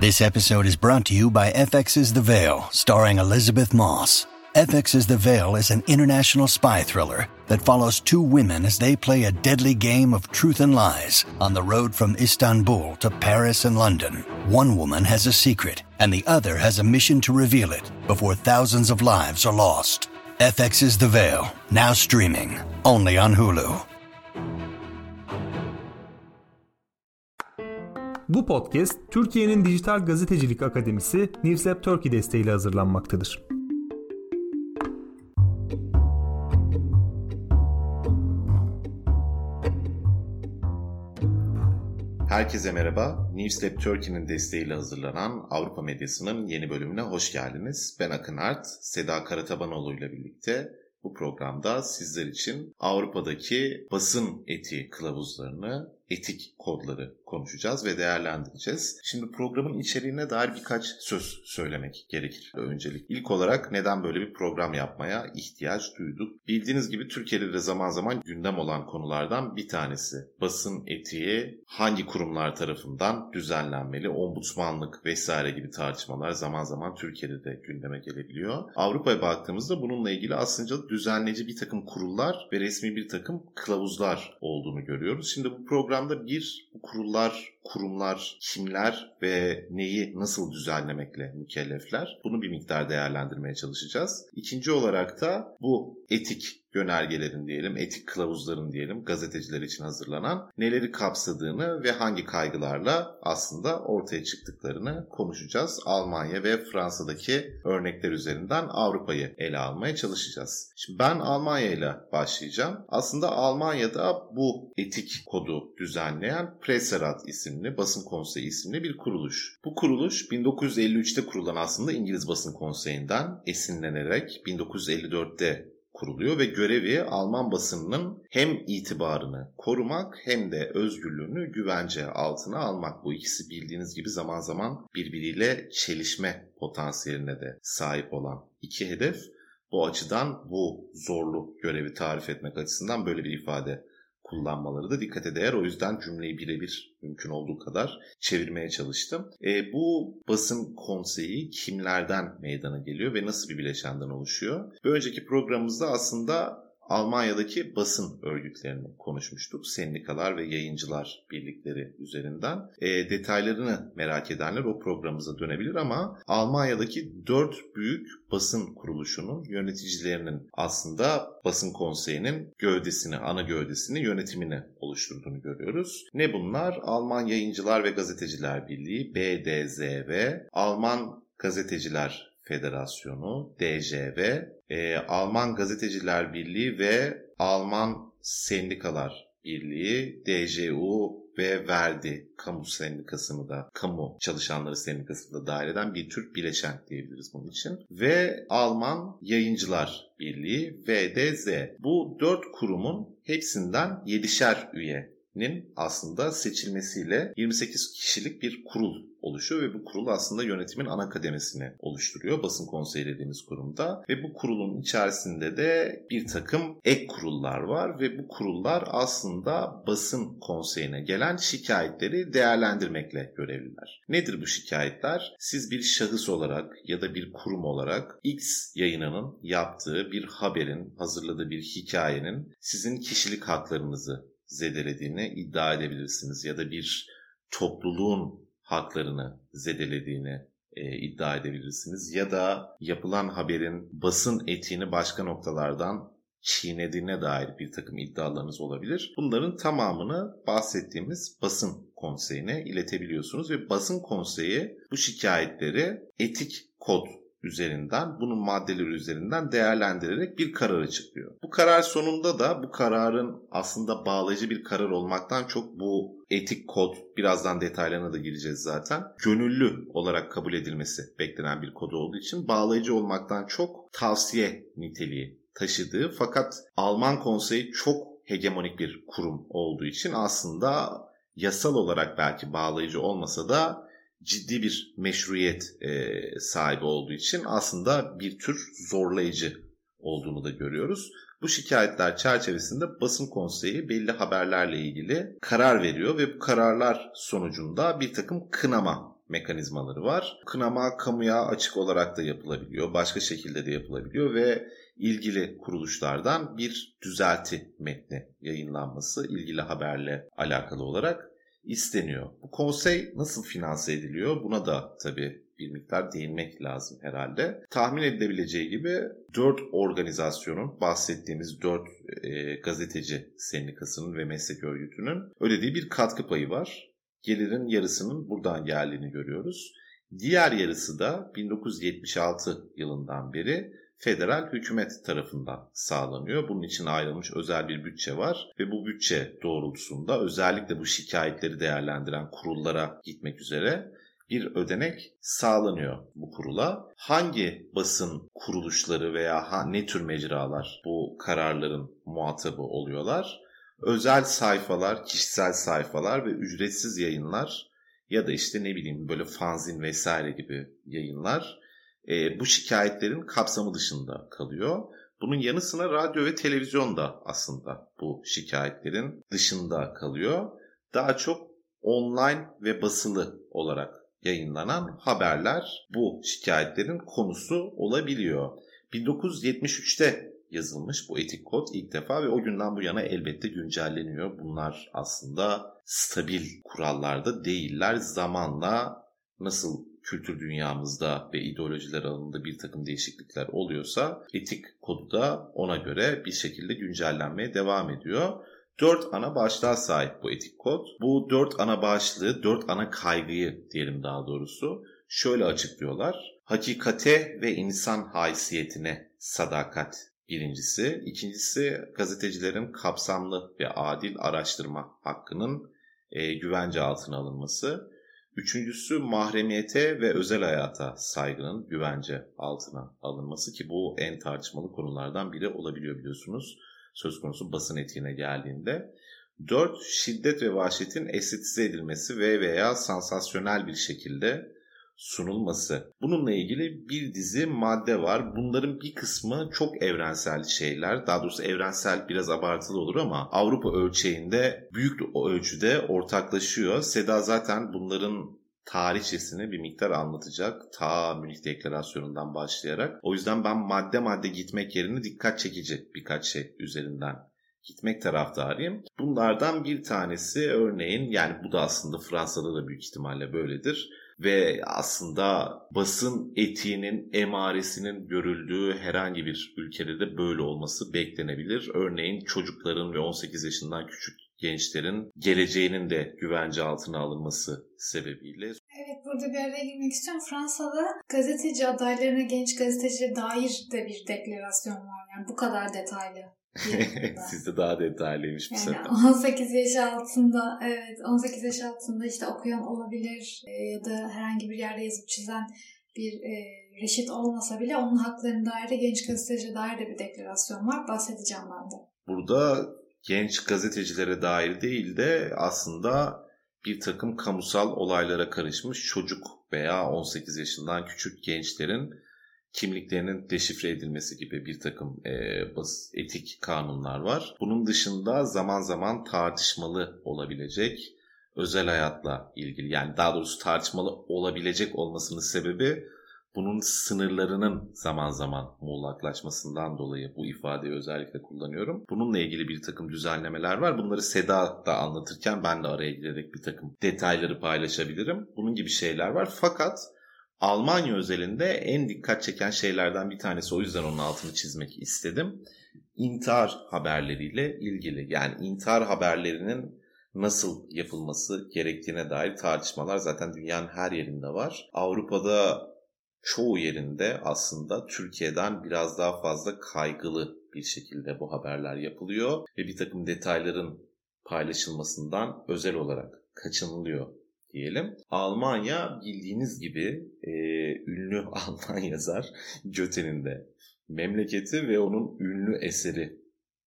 This episode is brought to you by FX's The Veil, starring Elizabeth Moss. FX's The Veil is an international spy thriller that follows two women as they play a deadly game of truth and lies on the road from Istanbul to Paris and London. One woman has a secret, and the other has a mission to reveal it before thousands of lives are lost. FX's The Veil, now streaming, only on Hulu. Bu podcast Türkiye'nin Dijital Gazetecilik Akademisi Newsep Turkey desteğiyle hazırlanmaktadır. Herkese merhaba. Newslab Turkey'nin desteğiyle hazırlanan Avrupa Medyası'nın yeni bölümüne hoş geldiniz. Ben Akın Art, Seda Karatabanoğlu ile birlikte bu programda sizler için Avrupa'daki basın etiği kılavuzlarını, etik kodları konuşacağız ve değerlendireceğiz. Şimdi programın içeriğine dair birkaç söz söylemek gerekir öncelik. İlk olarak neden böyle bir program yapmaya ihtiyaç duyduk? Bildiğiniz gibi Türkiye'de de zaman zaman gündem olan konulardan bir tanesi. Basın etiği hangi kurumlar tarafından düzenlenmeli? Ombudsmanlık vesaire gibi tartışmalar zaman zaman Türkiye'de de gündeme gelebiliyor. Avrupa'ya baktığımızda bununla ilgili aslında düzenleyici bir takım kurullar ve resmi bir takım kılavuzlar olduğunu görüyoruz. Şimdi bu programda bir bu kurullar, koşullar kurumlar, kimler ve neyi nasıl düzenlemekle mükellefler? Bunu bir miktar değerlendirmeye çalışacağız. İkinci olarak da bu etik yönergelerin diyelim, etik kılavuzların diyelim gazeteciler için hazırlanan neleri kapsadığını ve hangi kaygılarla aslında ortaya çıktıklarını konuşacağız. Almanya ve Fransa'daki örnekler üzerinden Avrupa'yı ele almaya çalışacağız. Şimdi ben Almanya ile başlayacağım. Aslında Almanya'da bu etik kodu düzenleyen Presserat isimli, basın konseyi isimli bir kuruluş. Bu kuruluş 1953'te kurulan aslında İngiliz Basın Konseyi'nden esinlenerek 1954'te kuruluyor ve görevi Alman basınının hem itibarını korumak hem de özgürlüğünü güvence altına almak. Bu ikisi bildiğiniz gibi zaman zaman birbiriyle çelişme potansiyeline de sahip olan iki hedef. Bu açıdan bu zorlu görevi tarif etmek açısından böyle bir ifade kullanmaları da dikkate değer. O yüzden cümleyi birebir mümkün olduğu kadar çevirmeye çalıştım. E, bu basın konseyi kimlerden meydana geliyor ve nasıl bir bileşenden oluşuyor? Bir önceki programımızda aslında Almanya'daki basın örgütlerini konuşmuştuk. Sendikalar ve yayıncılar birlikleri üzerinden. E, detaylarını merak edenler o programımıza dönebilir ama Almanya'daki dört büyük basın kuruluşunun yöneticilerinin aslında basın konseyinin gövdesini, ana gövdesini, yönetimini oluşturduğunu görüyoruz. Ne bunlar? Alman Yayıncılar ve Gazeteciler Birliği, BDZV, Alman Gazeteciler Federasyonu, DJV, e, Alman Gazeteciler Birliği ve Alman Sendikalar Birliği, DJU ve Verdi kamu sendikasını da, kamu çalışanları sendikasını da dahil eden bir tür bileşen diyebiliriz bunun için. Ve Alman Yayıncılar Birliği, VDZ. Bu dört kurumun hepsinden 7'şer üyenin aslında seçilmesiyle 28 kişilik bir kurul oluşuyor ve bu kurul aslında yönetimin ana kademesini oluşturuyor. Basın konseyi dediğimiz kurumda ve bu kurulun içerisinde de bir takım ek kurullar var ve bu kurullar aslında basın konseyine gelen şikayetleri değerlendirmekle görevliler. Nedir bu şikayetler? Siz bir şahıs olarak ya da bir kurum olarak X yayınının yaptığı bir haberin, hazırladığı bir hikayenin sizin kişilik haklarınızı zedelediğini iddia edebilirsiniz ya da bir topluluğun haklarını zedelediğini e, iddia edebilirsiniz. Ya da yapılan haberin basın etiğini başka noktalardan çiğnediğine dair bir takım iddialarınız olabilir. Bunların tamamını bahsettiğimiz basın konseyine iletebiliyorsunuz ve basın konseyi bu şikayetleri etik kod üzerinden, bunun maddeleri üzerinden değerlendirerek bir karar açıklıyor. Bu karar sonunda da bu kararın aslında bağlayıcı bir karar olmaktan çok bu etik kod, birazdan detaylarına da gireceğiz zaten, gönüllü olarak kabul edilmesi beklenen bir kod olduğu için bağlayıcı olmaktan çok tavsiye niteliği taşıdığı fakat Alman konseyi çok hegemonik bir kurum olduğu için aslında yasal olarak belki bağlayıcı olmasa da ciddi bir meşruiyet e, sahibi olduğu için aslında bir tür zorlayıcı olduğunu da görüyoruz. Bu şikayetler çerçevesinde basın konseyi belli haberlerle ilgili karar veriyor ve bu kararlar sonucunda bir takım kınama mekanizmaları var. Kınama kamuya açık olarak da yapılabiliyor, başka şekilde de yapılabiliyor ve ilgili kuruluşlardan bir düzelti metni yayınlanması ilgili haberle alakalı olarak isteniyor. Bu konsey nasıl finanse ediliyor? Buna da tabii bir miktar değinmek lazım herhalde. Tahmin edilebileceği gibi 4 organizasyonun bahsettiğimiz 4 e, gazeteci sendikasının ve meslek örgütünün ödediği bir katkı payı var. Gelirin yarısının buradan geldiğini görüyoruz. Diğer yarısı da 1976 yılından beri federal hükümet tarafından sağlanıyor. Bunun için ayrılmış özel bir bütçe var ve bu bütçe doğrultusunda özellikle bu şikayetleri değerlendiren kurullara gitmek üzere bir ödenek sağlanıyor bu kurula. Hangi basın kuruluşları veya ne tür mecralar bu kararların muhatabı oluyorlar? Özel sayfalar, kişisel sayfalar ve ücretsiz yayınlar ya da işte ne bileyim böyle fanzin vesaire gibi yayınlar e, bu şikayetlerin kapsamı dışında kalıyor. Bunun yanı sıra radyo ve televizyon da aslında bu şikayetlerin dışında kalıyor. Daha çok online ve basılı olarak yayınlanan haberler bu şikayetlerin konusu olabiliyor. 1973'te yazılmış bu etik kod ilk defa ve o günden bu yana elbette güncelleniyor. Bunlar aslında stabil kurallarda değiller. Zamanla nasıl kültür dünyamızda ve ideolojiler alanında bir takım değişiklikler oluyorsa etik kodu da ona göre bir şekilde güncellenmeye devam ediyor. Dört ana başlığa sahip bu etik kod. Bu dört ana başlığı, dört ana kaygıyı diyelim daha doğrusu şöyle açıklıyorlar. Hakikate ve insan haysiyetine sadakat birincisi. İkincisi gazetecilerin kapsamlı ve adil araştırma hakkının e, güvence altına alınması. Üçüncüsü mahremiyete ve özel hayata saygının güvence altına alınması ki bu en tartışmalı konulardan biri olabiliyor biliyorsunuz söz konusu basın etiğine geldiğinde. 4. Şiddet ve vahşetin estetize edilmesi ve veya sansasyonel bir şekilde sunulması. Bununla ilgili bir dizi madde var. Bunların bir kısmı çok evrensel şeyler. Daha doğrusu evrensel biraz abartılı olur ama Avrupa ölçeğinde büyük ölçüde ortaklaşıyor. Seda zaten bunların tarihçesini bir miktar anlatacak. Ta Münih Deklarasyonu'ndan başlayarak. O yüzden ben madde madde gitmek yerine dikkat çekici birkaç şey üzerinden gitmek taraftarıyım. Bunlardan bir tanesi örneğin yani bu da aslında Fransa'da da büyük ihtimalle böyledir ve aslında basın etiğinin emaresinin görüldüğü herhangi bir ülkede de böyle olması beklenebilir. Örneğin çocukların ve 18 yaşından küçük gençlerin geleceğinin de güvence altına alınması sebebiyle. Evet burada bir araya girmek istiyorum. Fransa'da gazeteci adaylarına genç gazeteciye dair de bir deklarasyon var. Yani bu kadar detaylı. Sizde daha detaylıymış bu yani sefer. 18 yaş altında evet 18 yaş altında işte okuyan olabilir e, ya da herhangi bir yerde yazıp çizen bir e, reşit olmasa bile onun haklarına dair de genç gazeteciye dair de bir deklarasyon var. Bahsedeceğim ben de. Burada genç gazetecilere dair değil de aslında bir takım kamusal olaylara karışmış çocuk veya 18 yaşından küçük gençlerin kimliklerinin deşifre edilmesi gibi bir takım e, etik kanunlar var. Bunun dışında zaman zaman tartışmalı olabilecek özel hayatla ilgili yani daha doğrusu tartışmalı olabilecek olmasının sebebi bunun sınırlarının zaman zaman muğlaklaşmasından dolayı bu ifadeyi özellikle kullanıyorum. Bununla ilgili bir takım düzenlemeler var. Bunları Seda da anlatırken ben de araya girerek bir takım detayları paylaşabilirim. Bunun gibi şeyler var. Fakat Almanya özelinde en dikkat çeken şeylerden bir tanesi o yüzden onun altını çizmek istedim. İntihar haberleriyle ilgili. Yani intihar haberlerinin nasıl yapılması gerektiğine dair tartışmalar zaten dünyanın her yerinde var. Avrupa'da çoğu yerinde aslında Türkiye'den biraz daha fazla kaygılı bir şekilde bu haberler yapılıyor ve bir takım detayların paylaşılmasından özel olarak kaçınılıyor diyelim. Almanya bildiğiniz gibi e, ünlü Alman yazar Goethe'nin de memleketi ve onun ünlü eseri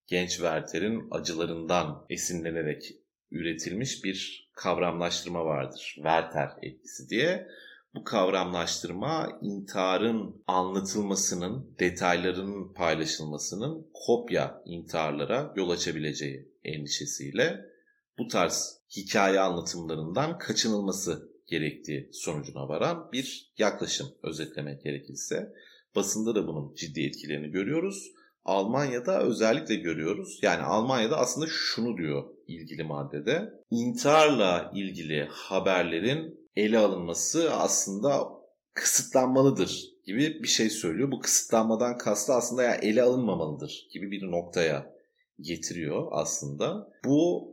Genç Werther'in acılarından esinlenerek üretilmiş bir kavramlaştırma vardır. Werther etkisi diye. Bu kavramlaştırma intiharın anlatılmasının, detaylarının paylaşılmasının kopya intiharlara yol açabileceği endişesiyle bu tarz hikaye anlatımlarından kaçınılması gerektiği sonucuna varan bir yaklaşım özetlemek gerekirse. Basında da bunun ciddi etkilerini görüyoruz. Almanya'da özellikle görüyoruz. Yani Almanya'da aslında şunu diyor ilgili maddede. İntiharla ilgili haberlerin ele alınması aslında kısıtlanmalıdır gibi bir şey söylüyor. Bu kısıtlanmadan kastı aslında ya ele alınmamalıdır gibi bir noktaya getiriyor aslında. Bu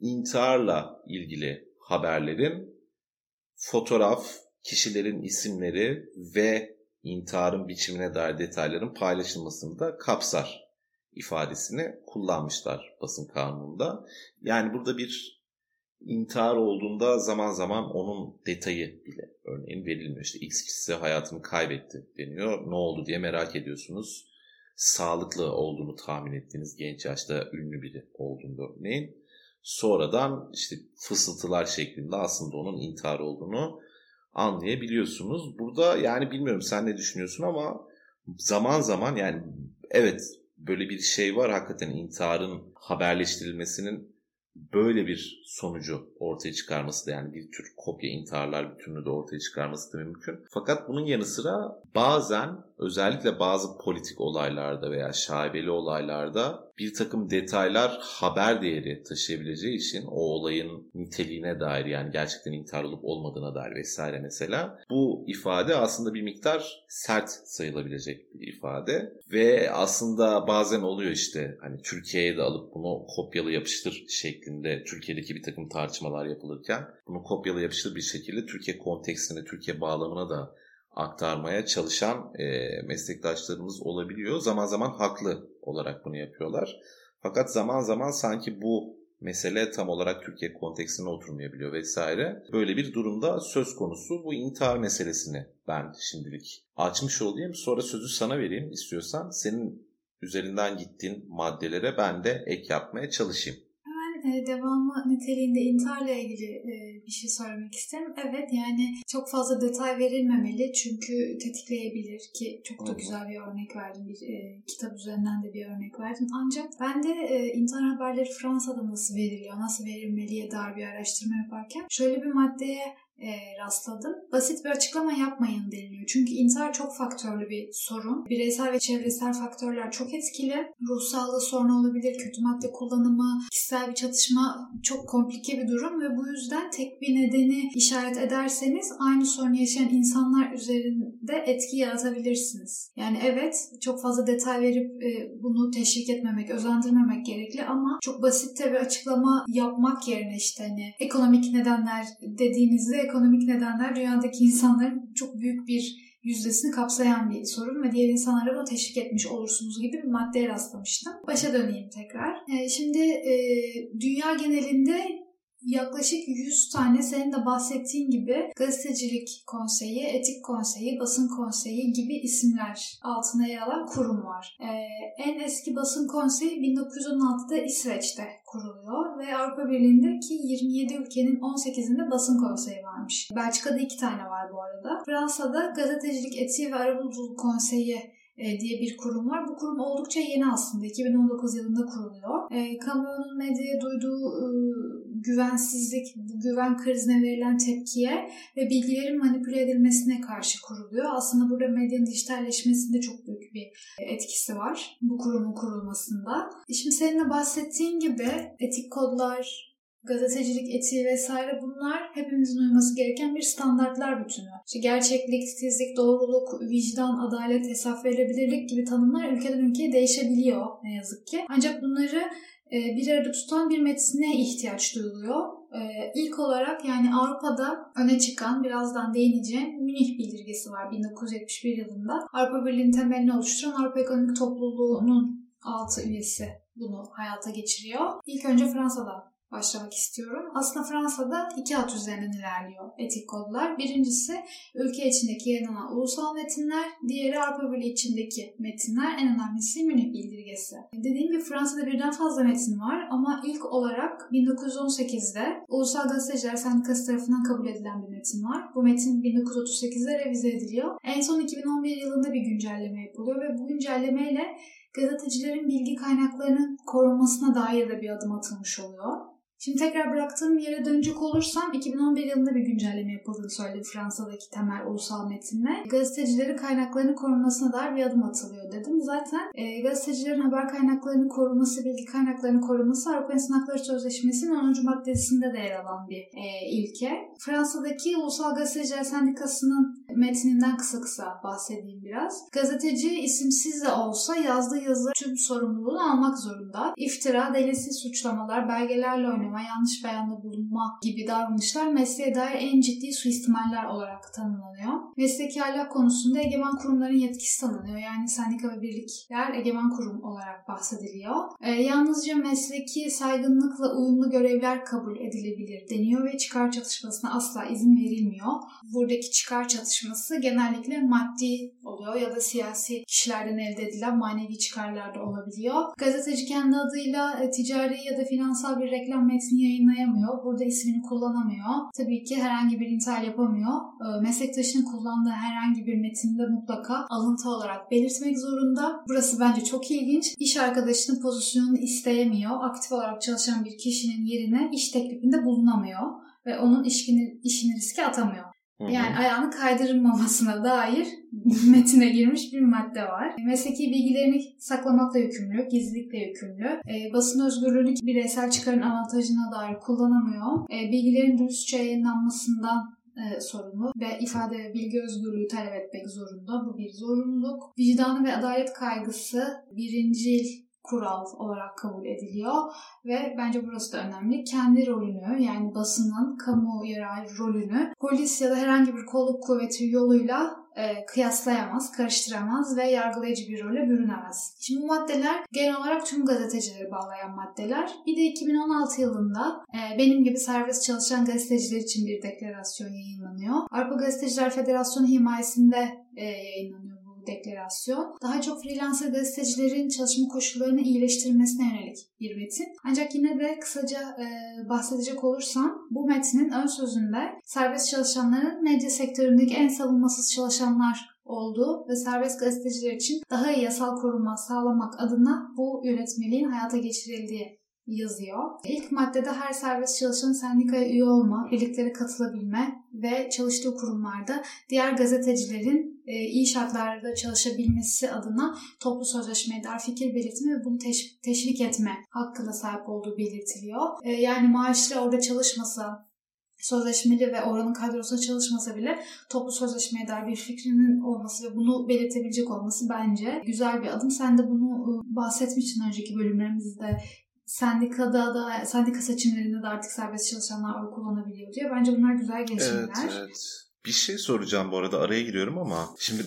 intiharla ilgili haberlerin fotoğraf, kişilerin isimleri ve intiharın biçimine dair detayların paylaşılmasını da kapsar ifadesini kullanmışlar basın kanununda. Yani burada bir intihar olduğunda zaman zaman onun detayı bile örneğin verilmiyor. İşte X kişisi hayatını kaybetti deniyor. Ne oldu diye merak ediyorsunuz. Sağlıklı olduğunu tahmin ettiğiniz genç yaşta ünlü biri olduğunu örneğin. Sonradan işte fısıltılar şeklinde aslında onun intihar olduğunu anlayabiliyorsunuz. Burada yani bilmiyorum sen ne düşünüyorsun ama zaman zaman yani evet böyle bir şey var hakikaten intiharın haberleştirilmesinin böyle bir sonucu ortaya çıkarması da yani bir tür kopya intiharlar bütününü de ortaya çıkarması da mümkün. Fakat bunun yanı sıra bazen özellikle bazı politik olaylarda veya şaibeli olaylarda bir takım detaylar haber değeri taşıyabileceği için o olayın niteliğine dair yani gerçekten intihar olup olmadığına dair vesaire mesela bu ifade aslında bir miktar sert sayılabilecek bir ifade ve aslında bazen oluyor işte hani Türkiye'ye de alıp bunu kopyalı yapıştır şeklinde Türkiye'deki bir takım tartışmalar yapılırken bunu kopyalı yapıştır bir şekilde Türkiye kontekstine, Türkiye bağlamına da aktarmaya çalışan e, meslektaşlarımız olabiliyor. Zaman zaman haklı olarak bunu yapıyorlar. Fakat zaman zaman sanki bu mesele tam olarak Türkiye kontekstine oturmayabiliyor vesaire. Böyle bir durumda söz konusu bu intihar meselesini ben şimdilik açmış olayım. Sonra sözü sana vereyim istiyorsan. Senin üzerinden gittiğin maddelere ben de ek yapmaya çalışayım e, devamı niteliğinde intiharla ilgili e, bir şey söylemek isterim. Evet yani çok fazla detay verilmemeli çünkü tetikleyebilir ki çok da güzel bir örnek verdim. Bir e, kitap üzerinden de bir örnek verdim. Ancak ben de e, intihar haberleri Fransa'da nasıl veriliyor, nasıl verilmeliye dair bir araştırma yaparken şöyle bir maddeye e, rastladım. Basit bir açıklama yapmayın deniliyor. Çünkü intihar çok faktörlü bir sorun. Bireysel ve çevresel faktörler çok etkili. Ruh sağlığı sorunu olabilir, kötü madde kullanımı, kişisel bir çatışma çok komplike bir durum ve bu yüzden tek bir nedeni işaret ederseniz aynı sorunu yaşayan insanlar üzerinde etki yaratabilirsiniz. Yani evet çok fazla detay verip e, bunu teşvik etmemek, özendirmemek gerekli ama çok basit bir açıklama yapmak yerine işte hani ekonomik nedenler dediğinizde ekonomik nedenler dünyadaki insanların çok büyük bir yüzdesini kapsayan bir sorun ve diğer insanlara bunu teşvik etmiş olursunuz gibi bir maddeye rastlamıştım. Başa döneyim tekrar. Ee, şimdi e, dünya genelinde yaklaşık 100 tane senin de bahsettiğin gibi gazetecilik konseyi, etik konseyi, basın konseyi gibi isimler altına yer alan kurum var. Ee, en eski basın konseyi 1916'da İsveç'te kuruluyor ve Avrupa Birliği'ndeki 27 ülkenin 18'inde basın konseyi varmış. Belçika'da iki tane var bu arada. Fransa'da gazetecilik etiği ve arabuluculuk konseyi e, diye bir kurum var. Bu kurum oldukça yeni aslında. 2019 yılında kuruluyor. E, kamuoyunun medyaya duyduğu e, güvensizlik, bu güven krizine verilen tepkiye ve bilgilerin manipüle edilmesine karşı kuruluyor. Aslında burada medyanın dijitalleşmesinde çok büyük bir etkisi var bu kurumun kurulmasında. Şimdi senin de bahsettiğin gibi etik kodlar, gazetecilik etiği vesaire bunlar hepimizin uyması gereken bir standartlar bütünü. İşte gerçeklik, titizlik, doğruluk, vicdan, adalet, hesap verilebilirlik gibi tanımlar ülkeden ülkeye değişebiliyor ne yazık ki. Ancak bunları e, bir arada tutan bir metne ihtiyaç duyuluyor. E, ilk olarak yani Avrupa'da öne çıkan birazdan değineceğim Münih Bildirgesi var 1971 yılında. Avrupa Birliği'nin temelini oluşturan Avrupa Ekonomik Topluluğu'nun altı üyesi bunu hayata geçiriyor. İlk önce Fransa'da başlamak istiyorum. Aslında Fransa'da iki at üzerinden ilerliyor etik kodlar. Birincisi ülke içindeki yayınlanan ulusal metinler, diğeri Avrupa Birliği içindeki metinler, en önemlisi Münih Bildirgesi. Dediğim gibi Fransa'da birden fazla metin var ama ilk olarak 1918'de Ulusal Gazeteciler Sendikası tarafından kabul edilen bir metin var. Bu metin 1938'de revize ediliyor. En son 2011 yılında bir güncelleme yapılıyor ve bu güncellemeyle gazetecilerin bilgi kaynaklarının korunmasına dair de bir adım atılmış oluyor. Şimdi tekrar bıraktığım yere dönecek olursam 2011 yılında bir güncelleme yapıldığını söyledi Fransa'daki temel ulusal metinle. Gazetecilerin kaynaklarını korunmasına dair bir adım atılıyor dedim. Zaten e, gazetecilerin haber kaynaklarını koruması, bilgi kaynaklarını koruması Avrupa İnsan Hakları Sözleşmesi'nin 10. maddesinde de yer alan bir e, ilke. Fransa'daki Ulusal Gazeteciler Sendikası'nın metninden kısa kısa bahsedeyim biraz. Gazeteci isimsiz de olsa yazdığı yazı tüm sorumluluğunu almak zorunda. İftira, delisi suçlamalar, belgelerle oynama oynama, yanlış beyanda bulunma gibi davranışlar mesleğe dair en ciddi suistimaller olarak tanımlanıyor. Mesleki ahlak konusunda egemen kurumların yetkisi tanınıyor. Yani sendika ve birlikler egemen kurum olarak bahsediliyor. E, yalnızca mesleki saygınlıkla uyumlu görevler kabul edilebilir deniyor ve çıkar çatışmasına asla izin verilmiyor. Buradaki çıkar çatışması genellikle maddi oluyor ya da siyasi kişilerden elde edilen manevi çıkarlar da olabiliyor. Gazeteci kendi adıyla e, ticari ya da finansal bir reklam metni yayınlayamıyor. Burada ismini kullanamıyor. Tabii ki herhangi bir intihal yapamıyor. Ee, meslektaşının kullandığı herhangi bir metinde mutlaka alıntı olarak belirtmek zorunda. Burası bence çok ilginç. İş arkadaşının pozisyonunu isteyemiyor. Aktif olarak çalışan bir kişinin yerine iş teklifinde bulunamıyor ve onun işini, işini riske atamıyor. Yani ayağını kaydırılmamasına dair metine girmiş bir madde var. Mesleki bilgilerini saklamakla yükümlü, gizlilikle yükümlü. E, basın özgürlüğünü bireysel çıkarın avantajına dair kullanamıyor. E, bilgilerin dürüstçe yayınlanmasından e, sorumlu ve ifade ve bilgi özgürlüğü talep etmek zorunda. Bu bir zorunluluk. Vicdanı ve adalet kaygısı birincil kural olarak kabul ediliyor ve bence burası da önemli. Kendi rolünü yani basının kamu yarar rolünü polis ya da herhangi bir kolluk kuvveti yoluyla e, kıyaslayamaz, karıştıramaz ve yargılayıcı bir role bürünemez. Şimdi bu maddeler genel olarak tüm gazetecileri bağlayan maddeler. Bir de 2016 yılında e, benim gibi serbest çalışan gazeteciler için bir deklarasyon yayınlanıyor. Avrupa Gazeteciler Federasyonu himayesinde e, yayınlanıyor deklarasyon daha çok freelancer gazetecilerin çalışma koşullarını iyileştirmesine yönelik bir metin. Ancak yine de kısaca e, bahsedecek olursam bu metnin ön sözünde serbest çalışanların medya sektöründeki en savunmasız çalışanlar olduğu ve serbest gazeteciler için daha iyi yasal koruma sağlamak adına bu yönetmeliğin hayata geçirildiği yazıyor. İlk maddede her serbest çalışan sendikaya üye olma, birliklere katılabilme ve çalıştığı kurumlarda diğer gazetecilerin e, iyi şartlarda çalışabilmesi adına toplu sözleşmeye dair fikir belirtme ve bunu teş- teşvik etme hakkına sahip olduğu belirtiliyor. E, yani maaşlı orada çalışmasa, sözleşmeli ve oranın kadrosuna çalışmasa bile toplu sözleşmeye dair bir fikrinin olması ve bunu belirtebilecek olması bence güzel bir adım. Sen de bunu e, bahsetmiştin önceki bölümlerimizde sendikada da sendika seçimlerinde de artık serbest çalışanlar oy kullanabiliyor diyor. Bence bunlar güzel gelişmeler. Evet, evet. Bir şey soracağım bu arada araya giriyorum ama şimdi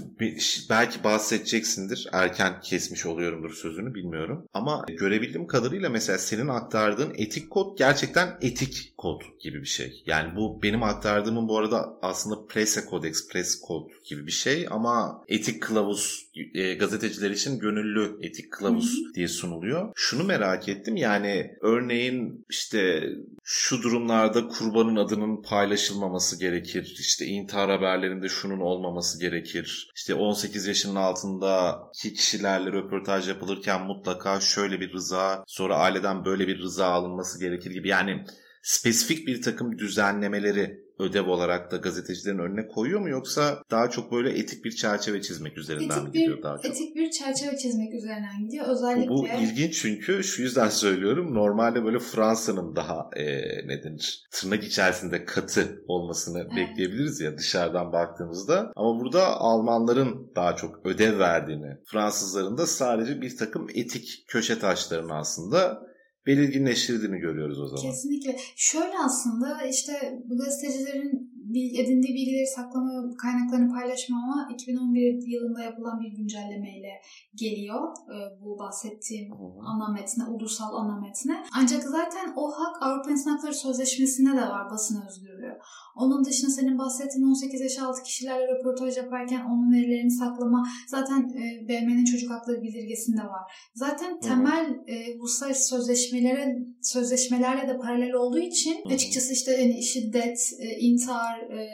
belki bahsedeceksindir. Erken kesmiş oluyorumdur sözünü bilmiyorum. Ama görebildiğim kadarıyla mesela senin aktardığın etik kod gerçekten etik kod gibi bir şey. Yani bu benim aktardığımın bu arada aslında presse codex, press kod gibi bir şey ama etik kılavuz e, gazeteciler için gönüllü etik kılavuz Hı-hı. diye sunuluyor. Şunu merak ettim yani örneğin işte şu durumlarda kurbanın adının paylaşılmaması gerekir. İşte intihar haberlerinde şunun olmaması gerekir. İşte 18 yaşının altındaki kişilerle röportaj yapılırken mutlaka şöyle bir rıza, sonra aileden böyle bir rıza alınması gerekir gibi. Yani spesifik bir takım düzenlemeleri ödev olarak da gazetecilerin önüne koyuyor mu yoksa daha çok böyle etik bir çerçeve çizmek üzerinden etik mi gidiyor bir, daha çok? Etik bir çerçeve çizmek üzerinden gidiyor. Özellikle... Bu, bu ilginç çünkü şu yüzden söylüyorum. Normalde böyle Fransa'nın daha e, ne denir tırnak içerisinde katı olmasını evet. bekleyebiliriz ya dışarıdan baktığımızda. Ama burada Almanların daha çok ödev verdiğini, Fransızların da sadece bir takım etik köşe taşlarını aslında belirginleştirdiğini görüyoruz o zaman. Kesinlikle. Şöyle aslında işte bu gazetecilerin edindiği bilgileri saklama kaynaklarını paylaşma ama 2011 yılında yapılan bir güncellemeyle geliyor e, bu bahsettiğim hmm. ana metne, ulusal ana metne. Ancak zaten o hak Avrupa İnsan Hakları Sözleşmesi'nde de var basın özgürlüğü. Onun dışında senin bahsettiğin 18 yaş altı kişilerle röportaj yaparken onun verilerini saklama zaten e, BM'nin çocuk hakları bildirgesinde var. Zaten temel e, uluslararası sözleşmelere sözleşmelerle de paralel olduğu için açıkçası işte yani şiddet, e, intihar, e,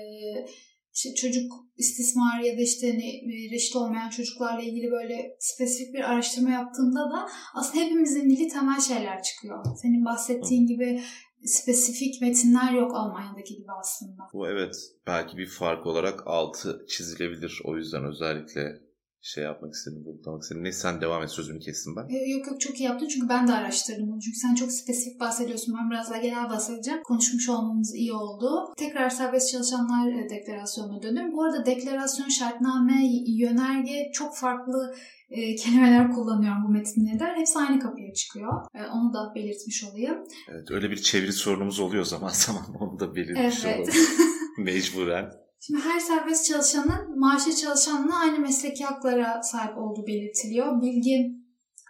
işte çocuk istismar ya da işte hani e, reşit olmayan çocuklarla ilgili böyle spesifik bir araştırma yaptığında da aslında hepimizin dili temel şeyler çıkıyor. Senin bahsettiğin gibi spesifik metinler yok Almanya'daki gibi aslında. Bu evet belki bir fark olarak altı çizilebilir. O yüzden özellikle şey yapmak istedim, vurgulamak istedim. Neyse sen devam et sözümü kestim ben. Ee, yok yok çok iyi yaptın çünkü ben de araştırdım bunu. Çünkü sen çok spesifik bahsediyorsun. Ben biraz daha genel bahsedeceğim. Konuşmuş olmamız iyi oldu. Tekrar serbest çalışanlar e, deklarasyonuna dönüyorum. Bu arada deklarasyon, şartname, yönerge çok farklı e, kelimeler kullanıyorum bu metinlerde. Hepsi aynı kapıya çıkıyor. E, onu da belirtmiş olayım. Evet öyle bir çeviri sorunumuz oluyor zaman zaman onu da belirtmiş evet. olalım. Mecburen. Şimdi her serbest çalışanın maaşlı çalışanla aynı mesleki haklara sahip olduğu belirtiliyor. Bilgi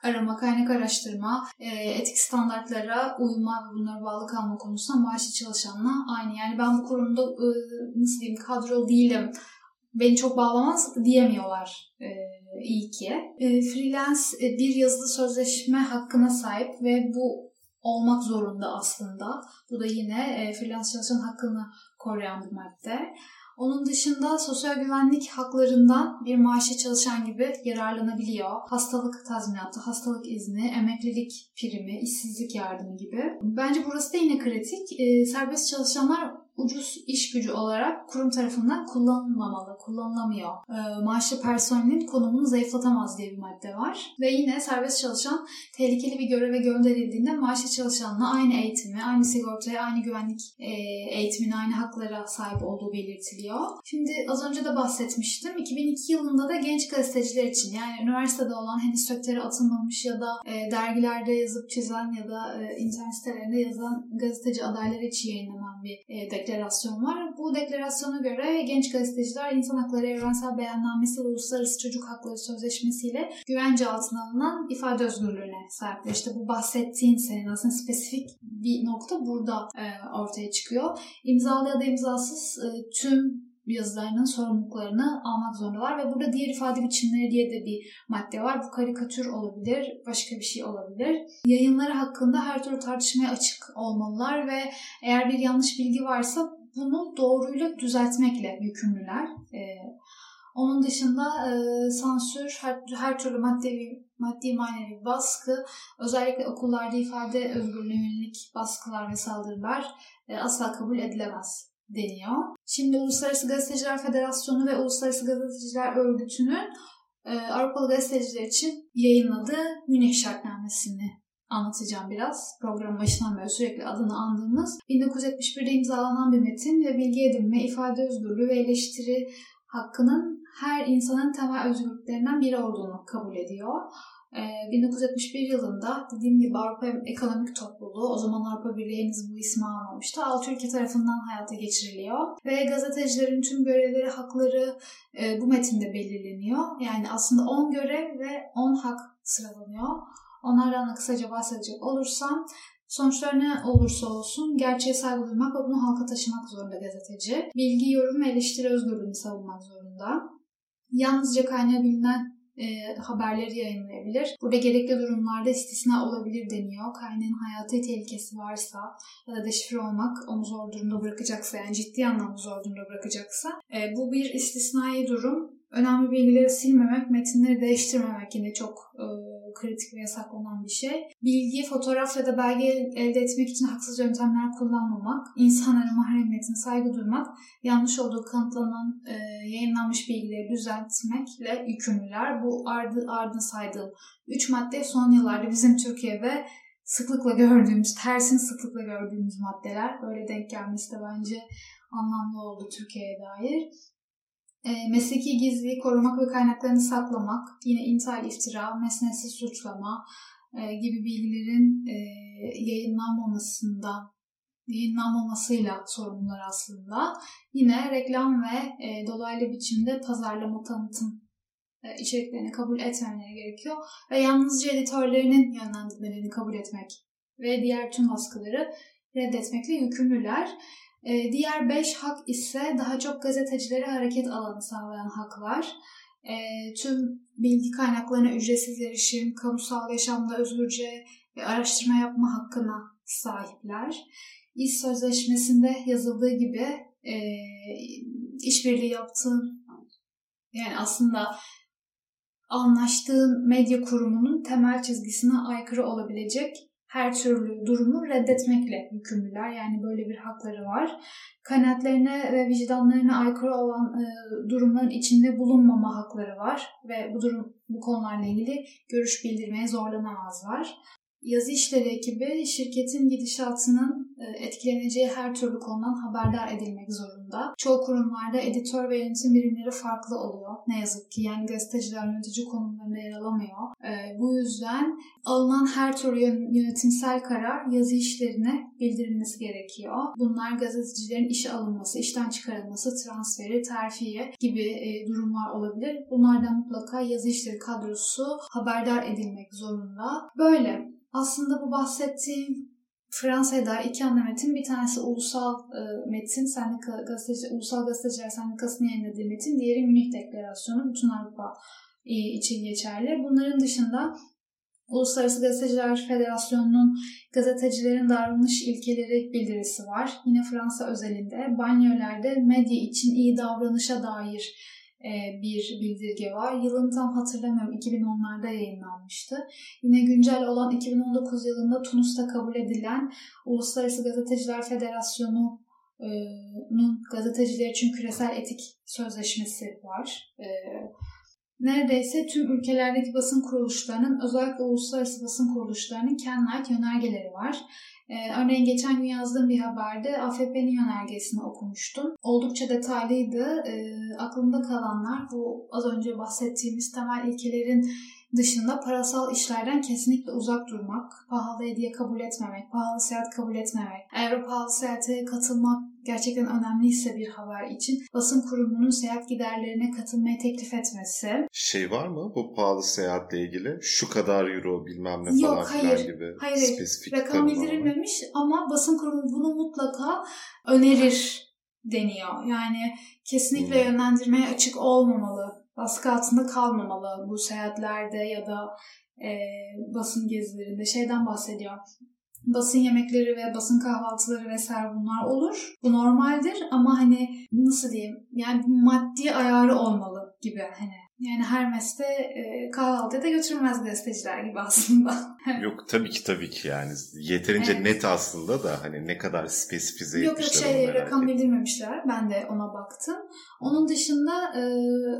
arama, kaynak araştırma, e, etik standartlara uyma ve bunlara bağlı kalma konusunda maaşlı çalışanla aynı. Yani ben bu kurumda e, nasıl diyeyim kadro değilim, beni çok bağlamaz diyemiyorlar e, iyi ki. freelance bir yazılı sözleşme hakkına sahip ve bu olmak zorunda aslında. Bu da yine freelance çalışan hakkını koruyan bir madde. Onun dışında sosyal güvenlik haklarından bir maaşlı çalışan gibi yararlanabiliyor. Hastalık tazminatı, hastalık izni, emeklilik primi, işsizlik yardımı gibi. Bence burası da yine kritik. E, serbest çalışanlar ucuz iş gücü olarak kurum tarafından kullanılmamalı, kullanılamıyor. E, maaşlı personelin konumunu zayıflatamaz diye bir madde var. Ve yine serbest çalışan tehlikeli bir göreve gönderildiğinde maaşlı çalışanla aynı eğitimi, aynı sigortaya, aynı güvenlik e, eğitimine, aynı haklara sahip olduğu belirtiliyor. Şimdi az önce de bahsetmiştim. 2002 yılında da genç gazeteciler için yani üniversitede olan henüz sektöre atılmamış ya da e, dergilerde yazıp çizen ya da e, internet sitelerinde yazan gazeteci adayları için yayınlanan bir e, deklarasyon var. Bu deklarasyona göre genç gazeteciler insan hakları evrensel beyannamesi ve uluslararası çocuk hakları sözleşmesiyle güvence altına alınan ifade özgürlüğüne sahipler. İşte bu bahsettiğin senin aslında spesifik bir nokta burada e, ortaya çıkıyor. İmzalı ya da imzasız e, tüm yazılarının sorumluluklarını almak zorundalar ve burada diğer ifade biçimleri diye de bir madde var. Bu karikatür olabilir, başka bir şey olabilir. Yayınları hakkında her türlü tartışmaya açık olmalılar ve eğer bir yanlış bilgi varsa bunu doğruyla düzeltmekle yükümlüler. Ee, onun dışında e, sansür, her, her türlü maddi, maddi manevi baskı, özellikle okullarda ifade özgürlüğüne yönelik baskılar ve saldırılar e, asla kabul edilemez deniyor. Şimdi Uluslararası Gazeteciler Federasyonu ve Uluslararası Gazeteciler Örgütü'nün e, Avrupalı gazeteciler için yayınladığı Münih Şartnamesi'ni anlatacağım biraz. Programın başından beri sürekli adını andığımız 1971'de imzalanan bir metin ve bilgi edinme, ifade özgürlüğü ve eleştiri hakkının her insanın temel özgürlüklerinden biri olduğunu kabul ediyor. 1971 ee, yılında dediğim gibi Avrupa Ekonomik Topluluğu, o zaman Avrupa Birliği henüz bu ismi almamıştı. Altı ülke tarafından hayata geçiriliyor. Ve gazetecilerin tüm görevleri, hakları e, bu metinde belirleniyor. Yani aslında 10 görev ve 10 hak sıralanıyor. Onlardan da kısaca bahsedecek olursam Sonuçlar ne olursa olsun gerçeğe saygı duymak ve bunu halka taşımak zorunda gazeteci. Bilgi, yorum ve eleştiri özgürlüğünü savunmak zorunda. Yalnızca kaynağı e, haberleri yayınlayabilir. Burada gerekli durumlarda istisna olabilir deniyor. Kaynağın hayatı tehlikesi varsa ya da deşifre olmak onu zor durumda bırakacaksa yani ciddi anlamda zor durumda bırakacaksa e, bu bir istisnai durum. Önemli bilgileri silmemek, metinleri değiştirmemek yine çok e, kritik ve yasaklanan bir şey. Bilgi, fotoğraf ya da belge elde etmek için haksız yöntemler kullanmamak, insanların mahremiyetine saygı duymak, yanlış olduğu kanıtlanan e, yayınlanmış bilgileri düzeltmekle yükümlüler. Bu ardı, ardına saydığım üç madde son yıllarda bizim Türkiye'de sıklıkla gördüğümüz, tersini sıklıkla gördüğümüz maddeler. Böyle denk gelmesi de bence anlamlı oldu Türkiye'ye dair. E, mesleki gizliliği korumak ve kaynaklarını saklamak, yine intihal iftira, mesnetsiz suçlama e, gibi bilgilerin e, yayınlanmamasında yayınlanmamasıyla sorumlular aslında. Yine reklam ve e, dolaylı biçimde pazarlama tanıtım e, içeriklerini kabul etmemeleri gerekiyor ve yalnızca editörlerinin yönlendirmelerini kabul etmek ve diğer tüm baskıları reddetmekle yükümlüler. Ee, diğer beş hak ise daha çok gazetecilere hareket alanı sağlayan haklar. Ee, tüm bilgi kaynaklarına ücretsiz erişim, kamusal yaşamda özgürce ve araştırma yapma hakkına sahipler. İş sözleşmesinde yazıldığı gibi e, işbirliği yaptığın yani aslında anlaştığın medya kurumunun temel çizgisine aykırı olabilecek her türlü durumu reddetmekle yükümlüler. Yani böyle bir hakları var. Kanaatlerine ve vicdanlarına aykırı olan e, durumların içinde bulunmama hakları var ve bu durum bu konularla ilgili görüş bildirmeye zorlanamazlar. Yazı işleri ekibi şirketin gidişatının e, etkileneceği her türlü konudan haberdar edilmek zorunda. Çoğu kurumlarda editör ve yönetim birimleri farklı oluyor. Ne yazık ki yani gazeteciler yönetici konumlarında yer alamıyor. E, bu yüzden alınan her türlü yönetimsel karar yazı işlerine bildirilmesi gerekiyor. Bunlar gazetecilerin işe alınması, işten çıkarılması, transferi, terfiye gibi e, durumlar olabilir. Bunlardan mutlaka yazı işleri kadrosu haberdar edilmek zorunda. Böyle aslında bu bahsettiğim Fransa'ya dair iki ana metin. Bir tanesi ulusal e, metin, sendika, gazeteci, Ulusal Gazeteciler Sendikası'nın yayınladığı metin. Diğeri Münih Deklarasyonu. Bütün Avrupa e, için geçerli. Bunların dışında Uluslararası Gazeteciler Federasyonu'nun gazetecilerin davranış ilkeleri bildirisi var. Yine Fransa özelinde banyolerde medya için iyi davranışa dair bir bildirge var. Yılını tam hatırlamıyorum. 2010'larda yayınlanmıştı. Yine güncel olan 2019 yılında Tunus'ta kabul edilen Uluslararası Gazeteciler Federasyonu'nun gazeteciler için küresel etik sözleşmesi var. E, neredeyse tüm ülkelerdeki basın kuruluşlarının özellikle uluslararası basın kuruluşlarının kendine ait yönergeleri var. Ee, örneğin geçen gün yazdığım bir haberde AFP'nin yönergesini okumuştum. Oldukça detaylıydı. Ee, aklımda kalanlar bu az önce bahsettiğimiz temel ilkelerin dışında parasal işlerden kesinlikle uzak durmak, pahalı hediye kabul etmemek, pahalı seyahat kabul etmemek, eğer o pahalı seyahate katılmak gerçekten önemliyse bir haber için basın kurumunun seyahat giderlerine katılmaya teklif etmesi. Şey var mı bu pahalı seyahatle ilgili? Şu kadar euro bilmem ne Yok, falan hayır, filan gibi hayır, spesifik rakam bildirilmemiş ama basın kurumu bunu mutlaka önerir deniyor. Yani kesinlikle hmm. yönlendirmeye açık olmamalı baskı altında kalmamalı bu seyahatlerde ya da e, basın gezilerinde şeyden bahsediyor. Basın yemekleri ve basın kahvaltıları vesaire bunlar olur. Bu normaldir ama hani nasıl diyeyim yani maddi ayarı olmalı gibi hani yani Hermes'te e, kahvaltıya da götürmez gazeteciler gibi aslında. yok tabii ki tabii ki yani yeterince evet. net aslında da hani ne kadar spesifize yok, etmişler. Yok şey rakam bildirmemişler. Ben de ona baktım. Onun dışında e,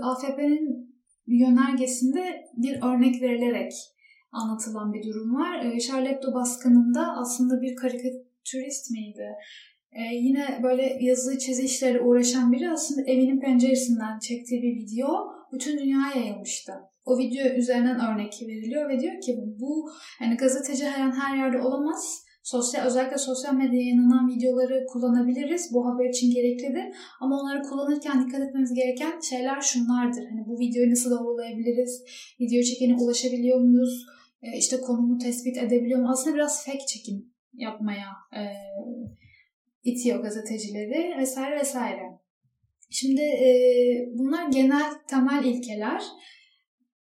AFP'nin yönergesinde bir örnek verilerek anlatılan bir durum var. E, Charlie Hebdo baskınında aslında bir karikatürist miydi? Ee, yine böyle yazı çizi işleri uğraşan biri aslında evinin penceresinden çektiği bir video bütün dünyaya yayılmıştı. O video üzerinden örnek veriliyor ve diyor ki bu yani gazeteci her her yerde olamaz. Sosyal, özellikle sosyal medyaya yayınlanan videoları kullanabiliriz. Bu haber için gereklidir. Ama onları kullanırken dikkat etmemiz gereken şeyler şunlardır. Hani bu videoyu nasıl doğrulayabiliriz? Video çekene ulaşabiliyor muyuz? E, işte konumu tespit edebiliyor muyuz? Aslında biraz fake çekim yapmaya e, itiyor gazetecileri vesaire vesaire. Şimdi e, bunlar genel temel ilkeler.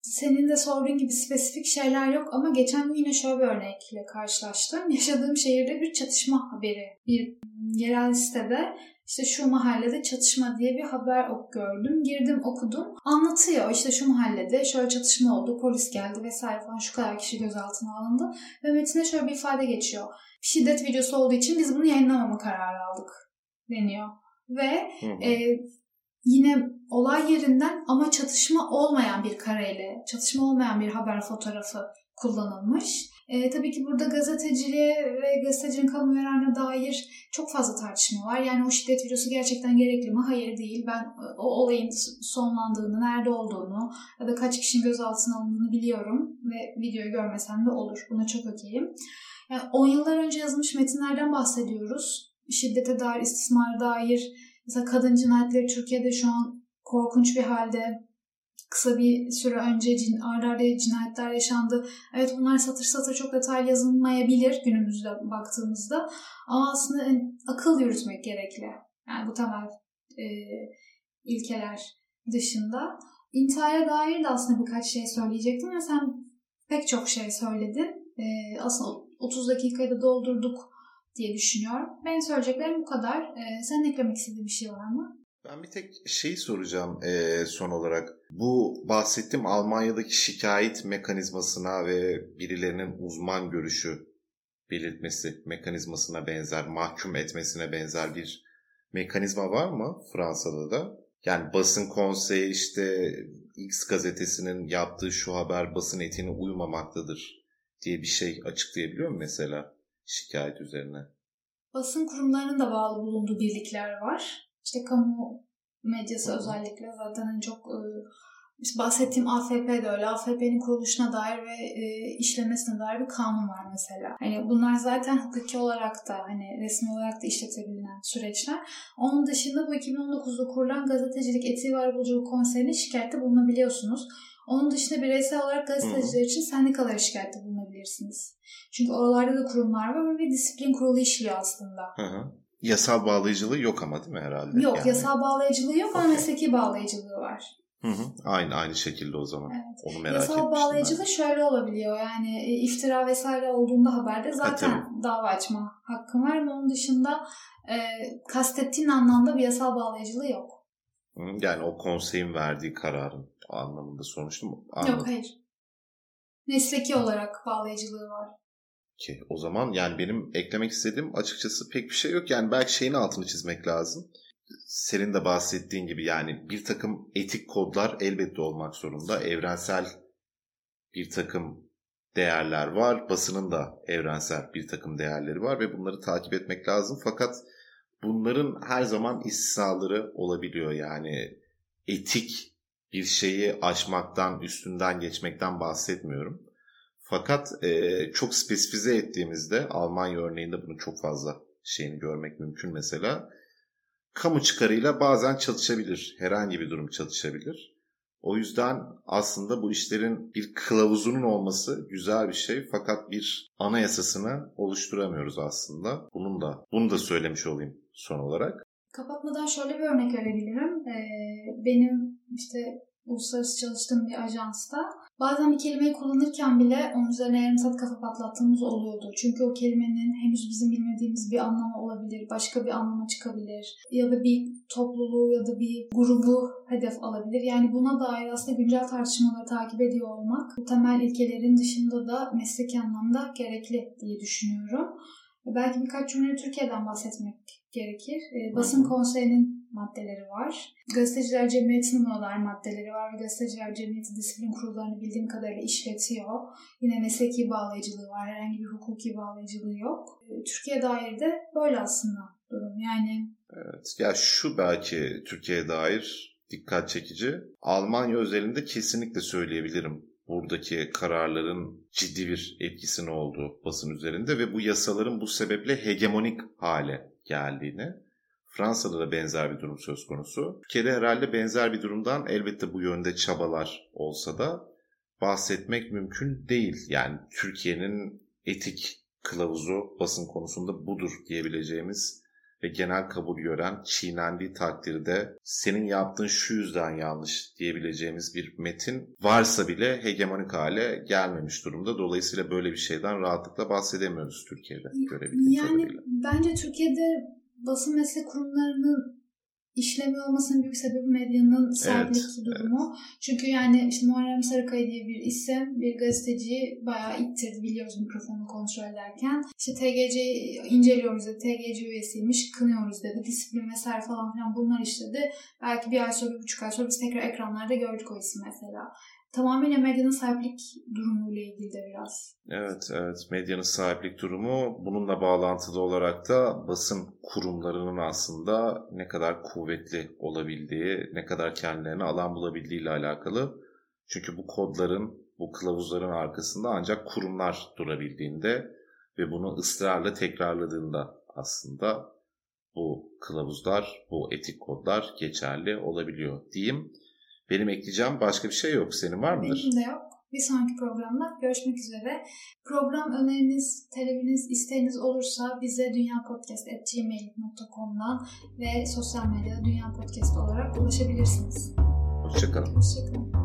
Senin de sorduğun gibi spesifik şeyler yok ama geçen gün yine şöyle bir örnekle karşılaştım. Yaşadığım şehirde bir çatışma haberi. Bir yerel sitede işte şu mahallede çatışma diye bir haber ok gördüm. Girdim okudum. Anlatıyor işte şu mahallede şöyle çatışma oldu. Polis geldi vesaire falan şu kadar kişi gözaltına alındı. Ve metinde şöyle bir ifade geçiyor. Şiddet videosu olduğu için biz bunu yayınlamama kararı aldık deniyor. Ve E, yine olay yerinden ama çatışma olmayan bir kareyle, çatışma olmayan bir haber fotoğrafı kullanılmış. E, tabii ki burada gazeteciliğe ve gazetecinin kamu yararına dair çok fazla tartışma var. Yani o şiddet videosu gerçekten gerekli mi? Hayır değil. Ben e, o olayın sonlandığını, nerede olduğunu ya da kaç kişinin gözaltına alındığını biliyorum ve videoyu görmesem de olur. Buna çok okeyim. Yani 10 yıllar önce yazılmış metinlerden bahsediyoruz. Şiddete dair, istismara dair, mesela kadın cinayetleri Türkiye'de şu an korkunç bir halde kısa bir süre önce cin, arda cinayetler yaşandı. Evet bunlar satır satır çok detaylı yazılmayabilir günümüzde baktığımızda. Ama aslında akıl yürütmek gerekli. Yani bu temel e, ilkeler dışında. İntihara dair de aslında birkaç şey söyleyecektim ve sen pek çok şey söyledin. E, aslında 30 dakikayı da doldurduk diye düşünüyorum. Benim söyleyeceklerim bu kadar. E, senin eklemek istediğin bir şey var mı? Ben bir tek şey soracağım e, son olarak. Bu bahsettiğim Almanya'daki şikayet mekanizmasına ve birilerinin uzman görüşü belirtmesi mekanizmasına benzer, mahkum etmesine benzer bir mekanizma var mı Fransa'da da? Yani basın konseyi işte X gazetesinin yaptığı şu haber basın etiğine uymamaktadır diye bir şey açıklayabiliyor mu mesela şikayet üzerine? Basın kurumlarının da bağlı bulunduğu birlikler var. İşte kamu medyası Hı. özellikle zaten hani çok e, işte bahsettiğim AFP de öyle. AFP'nin kuruluşuna dair ve e, işlemesine dair bir kanun var mesela. Hani bunlar zaten hukuki olarak da hani resmi olarak da işletebilen süreçler. Onun dışında bu 2019'da kurulan gazetecilik etiği ve arabuluculuk konseyine şikayette bulunabiliyorsunuz. Onun dışında bireysel olarak gazeteciler için sendikalara şikayette bulunabilirsiniz. Çünkü oralarda da kurumlar var ve disiplin kurulu işliyor aslında. Hı hı. Yasal bağlayıcılığı yok ama değil mi herhalde? Yok yani. yasal bağlayıcılığı yok okay. ama mesleki bağlayıcılığı var. Hı hı. Aynı aynı şekilde o zaman. Evet. Onu merak Yasal bağlayıcılığı şöyle olabiliyor. Yani e, iftira vesaire olduğunda haberde zaten ha, dava açma hakkın var ama onun dışında e, kastettiğin anlamda bir yasal bağlayıcılığı yok. Yani o konseyin verdiği kararın anlamında sormuştum. Anladım. Yok hayır. Mesleki olarak bağlayıcılığı var. Ki o zaman yani benim eklemek istediğim açıkçası pek bir şey yok. Yani belki şeyin altını çizmek lazım senin de bahsettiğin gibi yani bir takım etik kodlar elbette olmak zorunda. Evrensel bir takım değerler var. Basının da evrensel bir takım değerleri var ve bunları takip etmek lazım. Fakat bunların her zaman istisnaları olabiliyor. Yani etik bir şeyi aşmaktan, üstünden geçmekten bahsetmiyorum. Fakat e, çok spesifize ettiğimizde Almanya örneğinde bunun çok fazla şeyini görmek mümkün mesela kamu çıkarıyla bazen çatışabilir. Herhangi bir durum çatışabilir. O yüzden aslında bu işlerin bir kılavuzunun olması güzel bir şey fakat bir anayasasını oluşturamıyoruz aslında. Bunun da bunu da söylemiş olayım son olarak. Kapatmadan şöyle bir örnek verebilirim. Ee, benim işte uluslararası çalıştığım bir ajansta bazen bir kelimeyi kullanırken bile onun üzerine yarım saat kafa patlattığımız oluyordu. Çünkü o kelimenin henüz bizim bilmediğimiz bir anlamı olabilir, başka bir anlama çıkabilir ya da bir topluluğu ya da bir grubu hedef alabilir. Yani buna dair aslında güncel tartışmaları takip ediyor olmak bu temel ilkelerin dışında da mesleki anlamda gerekli diye düşünüyorum. Belki birkaç cümle Türkiye'den bahsetmek gerekir. E, basın konseyinin maddeleri var. Gazeteciler Cemiyeti'nin numaralar maddeleri var ve Gazeteciler Cemiyeti disiplin kurullarını bildiğim kadarıyla işletiyor. Yine mesleki bağlayıcılığı var. Herhangi bir hukuki bağlayıcılığı yok. E, Türkiye dair de böyle aslında durum. Yani Evet. Ya şu belki Türkiye'ye dair dikkat çekici. Almanya özelinde kesinlikle söyleyebilirim buradaki kararların ciddi bir etkisini olduğu basın üzerinde ve bu yasaların bu sebeple hegemonik hale geldiğini. Fransa'da da benzer bir durum söz konusu. Türkiye'de herhalde benzer bir durumdan elbette bu yönde çabalar olsa da bahsetmek mümkün değil. Yani Türkiye'nin etik kılavuzu basın konusunda budur diyebileceğimiz ve genel kabul gören çiğnendiği takdirde senin yaptığın şu yüzden yanlış diyebileceğimiz bir metin varsa bile hegemonik hale gelmemiş durumda. Dolayısıyla böyle bir şeyden rahatlıkla bahsedemiyoruz Türkiye'de görebildiğim yani, kadarıyla. Bence Türkiye'de basın meslek kurumlarının işlemi olmasının büyük sebebi medyanın sahiplik evet, durumu. Evet. Çünkü yani işte Muharrem Sarıkaya diye bir isim bir gazeteci bayağı ittirdi biliyoruz mikrofonu kontrol ederken. İşte TGC inceliyoruz dedi. TGC üyesiymiş kınıyoruz dedi. Disiplin vesaire falan filan bunlar işledi. Belki bir ay sonra bir buçuk ay sonra biz tekrar ekranlarda gördük o isim mesela tamamıyla medyanın sahiplik durumuyla ilgili de biraz. Evet, evet. Medyanın sahiplik durumu bununla bağlantılı olarak da basın kurumlarının aslında ne kadar kuvvetli olabildiği, ne kadar kendilerine alan bulabildiği ile alakalı. Çünkü bu kodların, bu kılavuzların arkasında ancak kurumlar durabildiğinde ve bunu ısrarla tekrarladığında aslında bu kılavuzlar, bu etik kodlar geçerli olabiliyor diyeyim. Benim ekleyeceğim başka bir şey yok. Senin var mıdır? Benim de yok. Bir sonraki programda görüşmek üzere. Program öneriniz, talebiniz, isteğiniz olursa bize dünyapodcast.gmail.com'dan ve sosyal medyada Dünya Podcast olarak ulaşabilirsiniz. Hoşçakalın. Hoşçakalın.